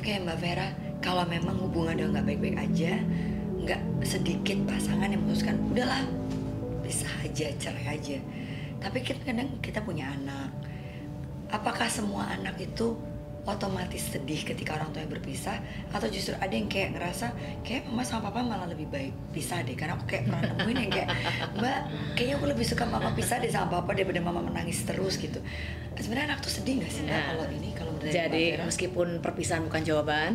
Oke Mbak Vera, kalau memang hubungan udah nggak baik-baik aja, nggak sedikit pasangan yang memutuskan udahlah bisa aja cerai aja. Tapi kita kadang kita punya anak. Apakah semua anak itu otomatis sedih ketika orang tuanya berpisah atau justru ada yang kayak ngerasa kayak mama sama papa malah lebih baik pisah deh karena aku kayak pernah nemuin yang kayak mbak kayaknya aku lebih suka mama pisah deh sama papa daripada mama menangis terus gitu sebenarnya anak tuh sedih gak sih mbak Nah, kalau ini kalau Jadi Vera? meskipun perpisahan bukan jawaban,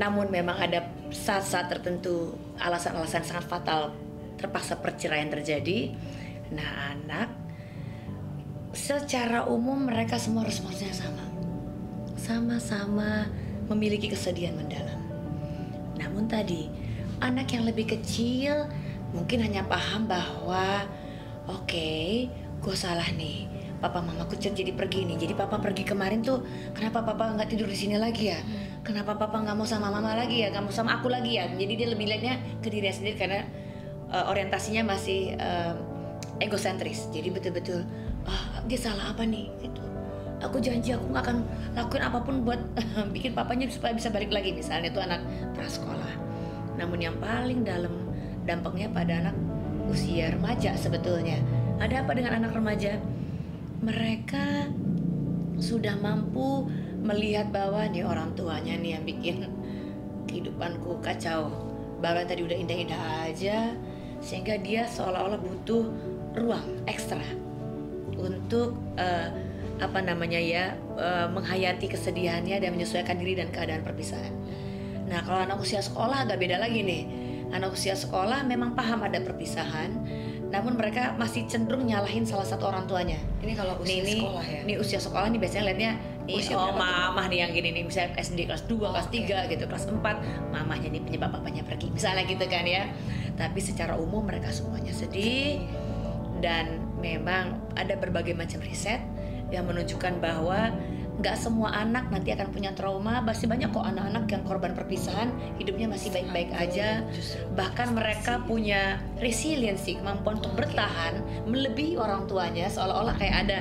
namun memang ada saat-saat tertentu alasan-alasan sangat fatal terpaksa perceraian terjadi. Nah anak secara umum mereka semua responsnya sama, sama-sama memiliki kesedihan mendalam. Namun tadi anak yang lebih kecil mungkin hanya paham bahwa oke, gue salah nih. Papa mamaku jadi pergi nih. Jadi papa pergi kemarin tuh kenapa papa nggak tidur di sini lagi ya? Kenapa papa nggak mau sama mama lagi ya? Nggak mau sama aku lagi ya? Jadi dia lebih lihatnya ke diri sendiri karena uh, orientasinya masih uh, egosentris. Jadi betul-betul ah dia salah apa nih gitu. Aku janji aku nggak akan lakuin apa pun buat bikin papanya supaya bisa balik lagi. Misalnya itu anak prasekolah. Namun yang paling dalam dampaknya pada anak usia remaja sebetulnya. Ada apa dengan anak remaja? Mereka sudah mampu melihat bahwa nih orang tuanya nih yang bikin kehidupanku kacau. Baru yang tadi udah indah-indah aja, sehingga dia seolah-olah butuh ruang ekstra untuk eh, apa namanya ya eh, menghayati kesedihannya dan menyesuaikan diri dan keadaan perpisahan. Nah kalau anak usia sekolah agak beda lagi nih. Anak usia sekolah memang paham ada perpisahan, namun mereka masih cenderung nyalahin salah satu orang tuanya. ini kalau usia Nih, ini, sekolah ya Ini usia sekolah nih biasanya liatnya Usia oh mamah nih yang gini nih misalnya SD kelas 2, kelas Oke. 3 gitu, kelas 4 mamahnya nih penyebab papanya pergi. Misalnya gitu kan ya. Tapi secara umum mereka semuanya sedih dan memang ada berbagai macam riset yang menunjukkan bahwa nggak semua anak nanti akan punya trauma. Masih banyak kok anak-anak yang korban perpisahan hidupnya masih baik-baik aja. Bahkan mereka punya resiliency, kemampuan untuk bertahan melebihi orang tuanya seolah-olah kayak ada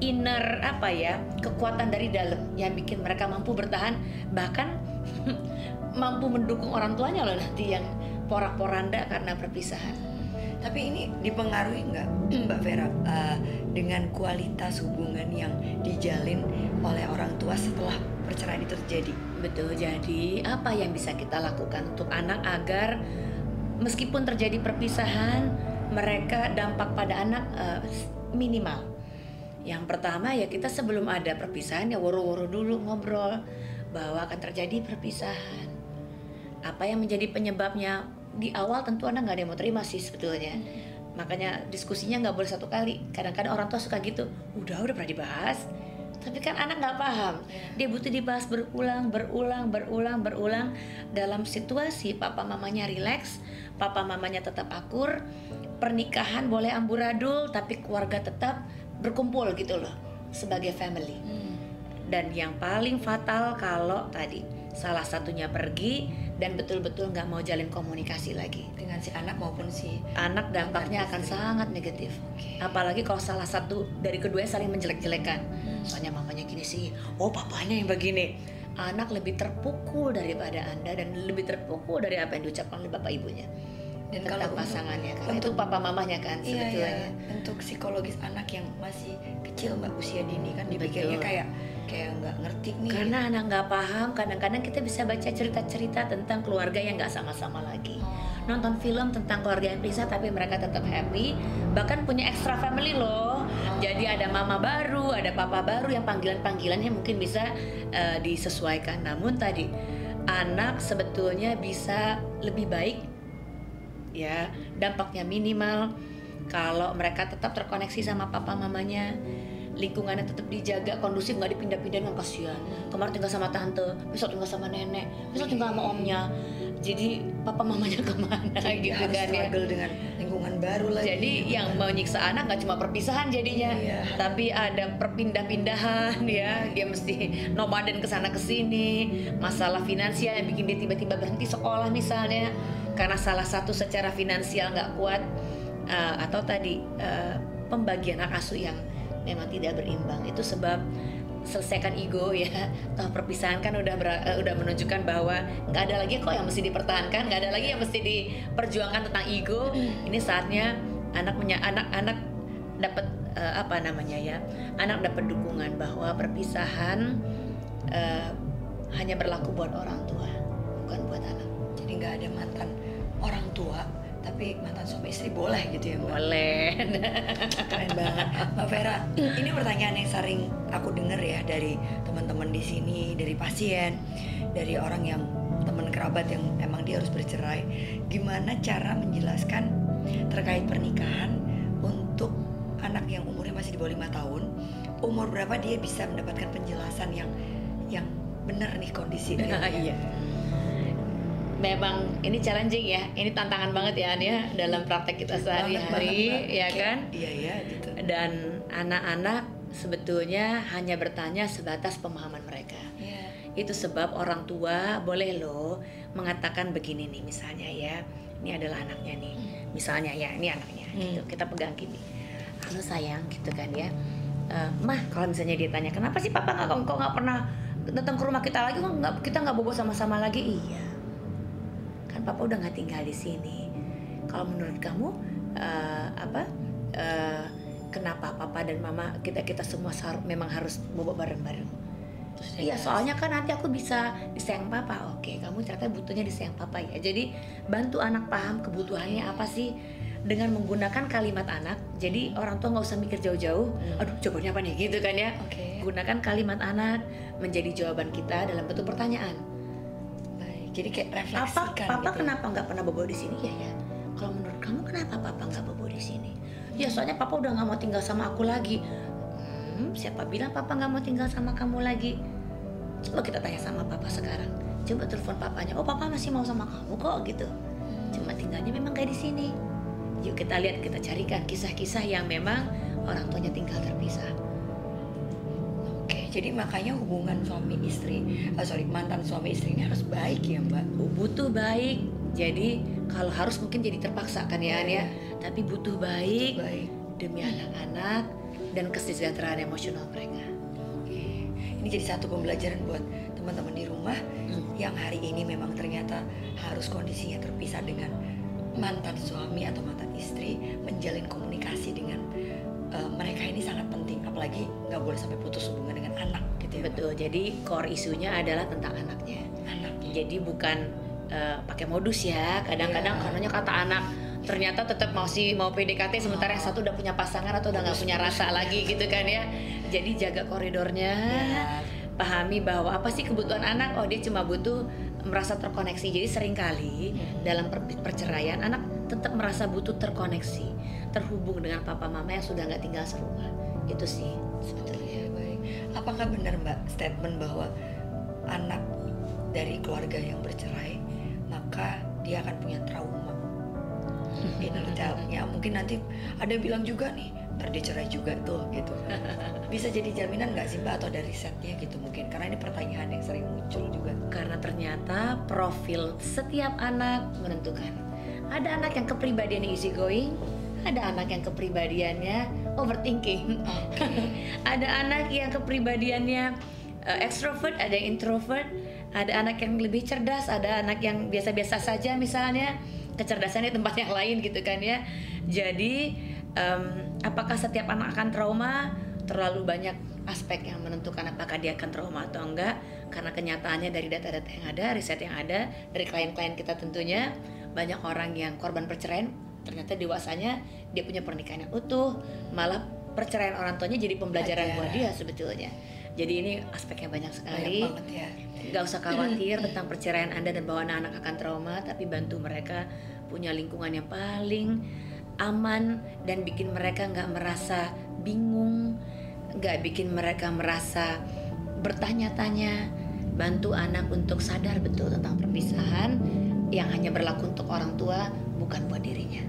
inner apa ya, kekuatan dari dalam yang bikin mereka mampu bertahan bahkan mampu mendukung orang tuanya loh nanti yang porak-poranda karena perpisahan. Tapi ini dipengaruhi nggak Mbak Vera eh, dengan kualitas hubungan yang dijalin oleh orang tua setelah perceraian itu terjadi? Betul. Jadi, apa yang bisa kita lakukan untuk anak agar meskipun terjadi perpisahan, mereka dampak pada anak eh, minimal. Yang pertama ya kita sebelum ada perpisahan ya woro-woro dulu ngobrol bahwa akan terjadi perpisahan. Apa yang menjadi penyebabnya di awal tentu anak nggak ada yang mau terima sih sebetulnya. Makanya diskusinya nggak boleh satu kali. Kadang-kadang orang tua suka gitu. Udah udah pernah dibahas. Tapi kan anak nggak paham. Dia butuh dibahas berulang, berulang, berulang, berulang dalam situasi papa mamanya rileks, papa mamanya tetap akur, pernikahan boleh amburadul tapi keluarga tetap berkumpul gitu loh sebagai family. Dan yang paling fatal kalau tadi salah satunya pergi dan betul-betul nggak mau jalin komunikasi lagi. Dengan si anak maupun si Anak dampaknya akan sangat negatif. Oke. Apalagi kalau salah satu dari keduanya saling menjelek-jelekan. Soalnya mamanya gini sih, oh papanya yang begini. Anak lebih terpukul daripada Anda dan lebih terpukul dari apa yang diucapkan oleh bapak ibunya. Dan Tentang kalau untuk- pasangannya kan. untuk- Itu papa mamanya kan Iya, sebetulnya. iya. Untuk psikologis anak yang masih kecil mbak usia dini kan dipikirnya Betul. kayak kayak nggak ngerti nih. Karena anak nggak paham, kadang-kadang kita bisa baca cerita-cerita tentang keluarga yang nggak sama-sama lagi. Nonton film tentang keluarga yang pisah tapi mereka tetap happy, bahkan punya extra family loh. Jadi ada mama baru, ada papa baru yang panggilan-panggilannya mungkin bisa eh, disesuaikan. Namun tadi anak sebetulnya bisa lebih baik ya dampaknya minimal kalau mereka tetap terkoneksi sama papa mamanya lingkungannya tetap dijaga kondusif nggak dipindah-pindah nggak kasihan. Kemarin tinggal sama tante besok tinggal sama nenek besok tinggal sama omnya jadi papa mamanya ke mana Jadi gitu harus kan ya struggle dengan lingkungan baru lagi. jadi yang menyiksa anak nggak cuma perpisahan jadinya, Iya. tapi ada perpindah-pindahan ya. Dia mesti nomaden ke sana ke sini. Masalah finansial yang bikin dia tiba-tiba berhenti sekolah misalnya karena salah satu secara finansial nggak kuat eh, atau tadi eh, pembagian hak asuh yang memang tidak berimbang. Itu sebab selesaikan ego ya. Toh perpisahan kan udah ber- uh, udah menunjukkan bahwa nggak ada lagi kok yang mesti dipertahankan nggak ada lagi yang mesti diperjuangkan tentang ego. Ini saatnya anak punya anak-anak dapat uh, apa namanya ya anak dapat dukungan bahwa perpisahan uh, hanya berlaku buat orang tua bukan buat anak. Jadi nggak ada mantan orang tua, tapi mantan suami istri boleh gitu ya Mbak? boleh Keren banget. Mbak Vera, ini pertanyaan yang sering aku dengar ya dari teman-teman di sini, dari pasien, dari orang yang teman kerabat yang emang dia harus bercerai. Gimana cara menjelaskan terkait pernikahan untuk anak yang umurnya masih di bawah lima tahun, umur berapa dia bisa mendapatkan penjelasan yang yang benar nih kondisi realnya. iya memang ini challenging ya. Ini tantangan banget ya An ya dalam praktek kita sehari-hari ya kan? Iya iya gitu. dan anak-anak sebetulnya hanya bertanya sebatas pemahaman mereka. Iya. itu sebab orang tua boleh loh mengatakan begini nih misalnya ya ini adalah anaknya nih. Misalnya ya ini anaknya Hmm. gitu. Kita pegang gini. Halo sayang gitu kan ya. Eh, mah kalau misalnya dia tanya kenapa sih papa nggak kok nggak pernah datang ke rumah kita lagi? Kok nggak kita nggak bobo sama-sama lagi? Iya kan papa udah nggak tinggal di sini kalau menurut kamu eh, apa eh, kenapa papa dan mama kita kita semua sar- memang harus bobo bareng-bareng Iya, jelasin. soalnya kan nanti aku bisa disayang papa. Oke, kamu ternyata butuhnya disayang papa ya. Jadi bantu anak paham kebutuhannya apa sih dengan menggunakan kalimat anak. Jadi orang tua nggak usah mikir jauh-jauh. Hmm. Aduh, jawabannya apa nih gitu kan ya. Oke. Gunakan kalimat anak menjadi jawaban kita dalam bentuk pertanyaan. Jadi kayak Apa refleksikan papa gitu. kenapa nggak pernah bobo di sini ya ya? Kalau menurut kamu kenapa papa nggak bobo di sini? Ya soalnya papa udah nggak mau tinggal sama aku lagi. Hmm, siapa bilang papa nggak mau tinggal sama kamu lagi? Coba kita tanya sama papa sekarang. Coba telepon papanya. Oh papa masih mau sama kamu kok gitu. Cuma tinggalnya memang kayak di sini. Yuk kita lihat kita carikan kisah-kisah yang memang orang tuanya tinggal terpisah. Jadi makanya hubungan suami istri, ah, sorry mantan suami istri ini harus baik ya mbak. butuh baik jadi kalau harus mungkin jadi terpaksa kan ya ya tapi butuh baik Baik. demi anak-anak dan kesejahteraan emosional mereka Oke. Ini jadi satu pembelajaran buat teman-teman di rumah Hmm. yang hari ini memang ternyata harus kondisinya terpisah dengan mantan suami atau mantan istri, menjalin komunikasi dengan eh, mereka ini sangat penting, apalagi nggak boleh sampai putus hubungan dengan anak gitu ya. Betul jadi core isunya adalah tentang anaknya Anak. jadi bukan eh, pakai modus ya kadang-kadang Iya. karenanya kata anak ternyata tetap masih mau PDKT sementara yang satu udah punya pasangan atau udah nggak punya rasa lagi gitu kan ya jadi jaga koridornya Ya. pahami bahwa apa sih kebutuhan anak oh dia cuma butuh merasa terkoneksi jadi sering kali dalam per- perceraian anak tetap merasa butuh terkoneksi terhubung dengan papa mama yang sudah nggak tinggal serumah. Itu sih sebetulnya. Iya, baik. Apakah benar Mbak statement bahwa anak dari keluarga yang bercerai maka dia akan punya trauma? Inner child ya mungkin nanti ada yang bilang juga nih ntar dia cerai juga tuh gitu. Bisa jadi jaminan nggak sih mbak atau dari risetnya gitu mungkin? Karena ini pertanyaan yang sering muncul juga. Karena ternyata profil setiap anak menentukan. Ada anak yang kepribadiannya easy going ada anak yang kepribadiannya overthinking. Ada anak yang kepribadiannya uh, extrovert, ada yang introvert, ada anak yang lebih cerdas, ada anak yang biasa-biasa saja misalnya. Kecerdasannya di tempat yang lain gitu kan ya. Jadi em, apakah setiap anak akan trauma? Terlalu banyak aspek yang menentukan apakah dia akan trauma atau enggak. Karena kenyataannya dari data-data yang ada, riset yang ada, dari klien-klien kita tentunya banyak orang yang korban perceraian ternyata dewasanya dia punya pernikahan yang utuh, malah perceraian orang tuanya jadi pembelajaran Ada. buat dia sebetulnya. Jadi ini aspeknya banyak banyak sekali. banget ya Gak usah khawatir tentang perceraian Anda dan bahwa anak-anak akan trauma, tapi bantu mereka punya lingkungan yang paling aman dan bikin mereka nggak merasa bingung, nggak bikin mereka merasa bertanya-tanya. Bantu anak untuk sadar betul tentang perpisahan yang hanya berlaku untuk orang tua, bukan buat dirinya.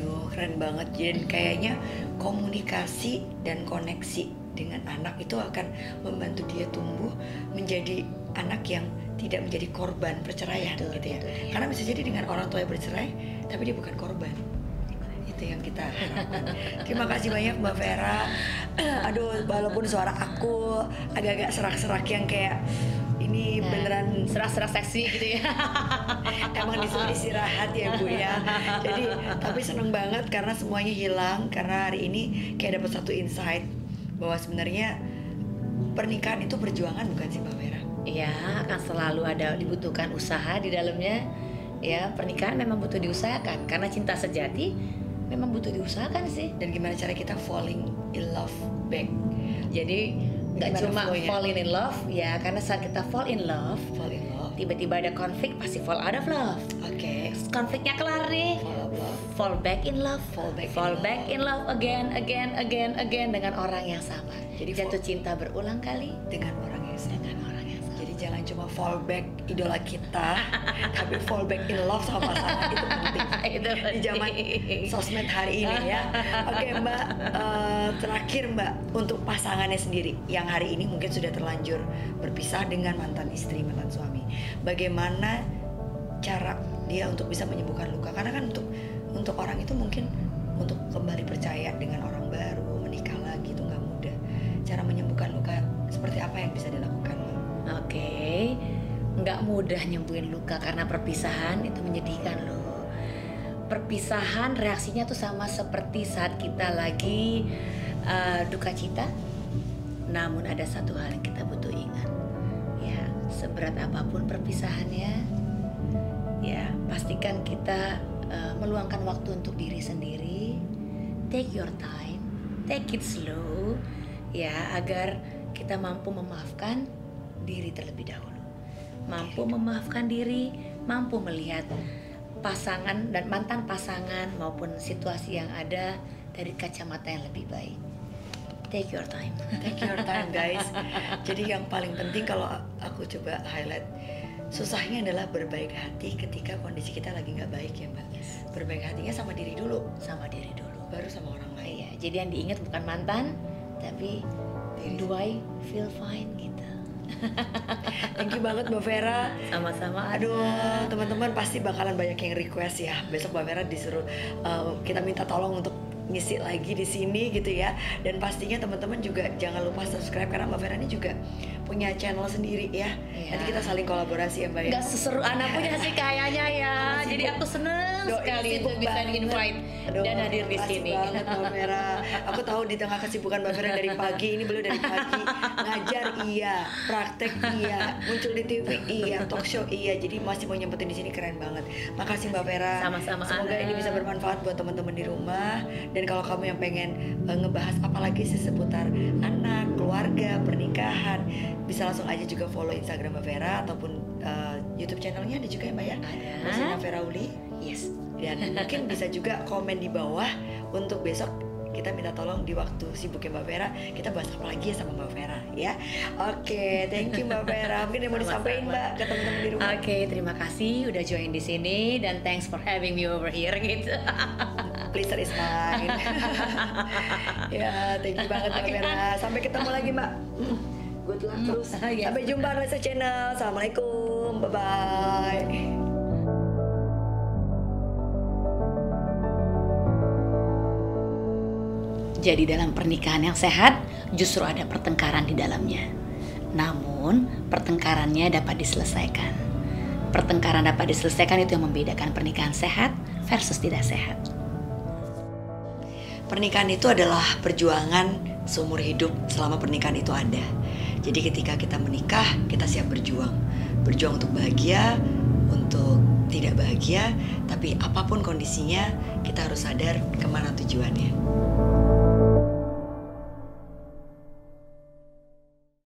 Waduh, keren banget. Dan kayaknya komunikasi dan koneksi dengan anak itu akan membantu dia tumbuh menjadi anak yang tidak menjadi korban perceraian Betul, gitu ya. betul, iya. Karena bisa jadi dengan orang tua yang bercerai, tapi dia bukan korban. Itu yang kita harapkan. Terima kasih banyak Mbak Vera. Aduh, walaupun suara aku agak-agak serak-serak yang kayak ini beneran serak-serak seksi gitu ya. emang disuruh istirahat ya Bu ya. Jadi tapi seneng banget karena semuanya hilang karena hari ini kayak dapat satu insight bahwa sebenarnya pernikahan itu perjuangan bukan sih Mbak Vera? Iya, akan selalu ada dibutuhkan usaha di dalamnya. Ya, pernikahan memang butuh diusahakan karena cinta sejati memang butuh diusahakan sih. Dan gimana cara kita falling in love back? Jadi nggak cuma flow-nya? falling in love ya, karena saat kita fall in love, Fall in love. tiba-tiba ada konflik pasti fall out of love. Oke. Konfliknya kelar nih, Fall of love. fall back in love, Fall back in fall love. back in love again, again, again, again dengan orang yang sama. Jadi jatuh fall- cinta berulang kali Dengan orang yang sama. dengan jangan cuma fall back idola kita, tapi fall back in love sama pasangan itu penting. Itu Di zaman sosmed hari ini ya. Oke Mbak, eh, terakhir Mbak untuk pasangannya sendiri yang hari ini mungkin sudah terlanjur berpisah dengan mantan istri, mantan suami. Bagaimana cara dia untuk bisa menyembuhkan luka? Karena kan untuk untuk orang itu mungkin untuk kembali percaya dengan orang mudah nyembuhin luka karena perpisahan itu menyedihkan loh. Perpisahan reaksinya tuh sama seperti saat kita lagi uh, duka cita. Namun ada satu hal yang kita butuh ingat, ya seberat apa pun perpisahannya, ya pastikan kita uh, meluangkan waktu untuk diri sendiri. Take your time, take it slow, ya agar kita mampu memaafkan diri terlebih dahulu. Mampu memaafkan diri, mampu melihat pasangan dan mantan pasangan maupun situasi yang ada dari kacamata yang lebih baik. Take your time. Take your time guys. Jadi yang paling penting kalau aku coba highlight susahnya adalah berbaik hati ketika kondisi kita lagi nggak baik ya mbak. Berbaik hatinya sama diri dulu, Sama diri dulu. baru sama orang lain. Iya, jadi yang diingat bukan mantan, tapi Diri do I feel fine gitu. Thank you banget mbak Vera. Sama-sama. Aduh, teman-teman pasti bakalan banyak yang request ya. Besok Mbak Vera disuruh uh, kita minta tolong untuk ngisi lagi di sini gitu ya. Dan pastinya teman-teman juga jangan lupa subscribe karena Mbak Vera ini juga punya channel sendiri ya. Iya. Nanti kita saling kolaborasi ya Mbak ya. Nggak seseru anak punya sih kayaknya ya. Sibuk. Jadi aku seneng Doi sekali itu bisa di-invite Aduh, dan hadir di sini. banget Mbak Vera. Aku tahu di tengah kesibukan Mbak Vera dari pagi ini beliau dari pagi ngajar iya, praktek iya, muncul di TV iya, talk show iya. Jadi masih mau nyempetin di sini keren banget. Makasih Mbak Vera. Sama-sama, Semoga Ana. ini bisa bermanfaat buat teman-teman di rumah. Dan kalau kamu yang pengen eh, ngebahas apa lagi sih seputar anak, keluarga, pernikahan, bisa langsung aja juga follow Instagram Mbak Vera ataupun eh, YouTube channelnya ada juga ya Mbak ya. Rosina Vera Uli Yes. dan mungkin bisa juga komen di bawah untuk besok kita minta tolong di waktu sibuknya Mbak Vera kita bahas apa lagi ya sama Mbak Vera ya oke thank you Mbak Vera mungkin yang mau disampaikan. Mbak ke teman-teman di rumah Oke, terima kasih udah join di sini dan thanks for having me over here gitu. pleasure is mine ya thank you banget Mbak Oke, Vera sampai ketemu lagi Mbak. Good luck terus. Yes. sampai jumpa di Channel. Assalamualaikum. Bye bye Jadi dalam pernikahan yang sehat justru ada pertengkaran di dalamnya. Namun pertengkarannya dapat diselesaikan. Pertengkaran dapat diselesaikan itu yang membedakan pernikahan sehat versus tidak sehat. Pernikahan itu adalah perjuangan seumur hidup selama pernikahan itu ada. Jadi ketika kita menikah, kita siap berjuang. Berjuang untuk bahagia, untuk tidak bahagia, tapi apa pun kondisinya, kita harus sadar ke mana tujuannya.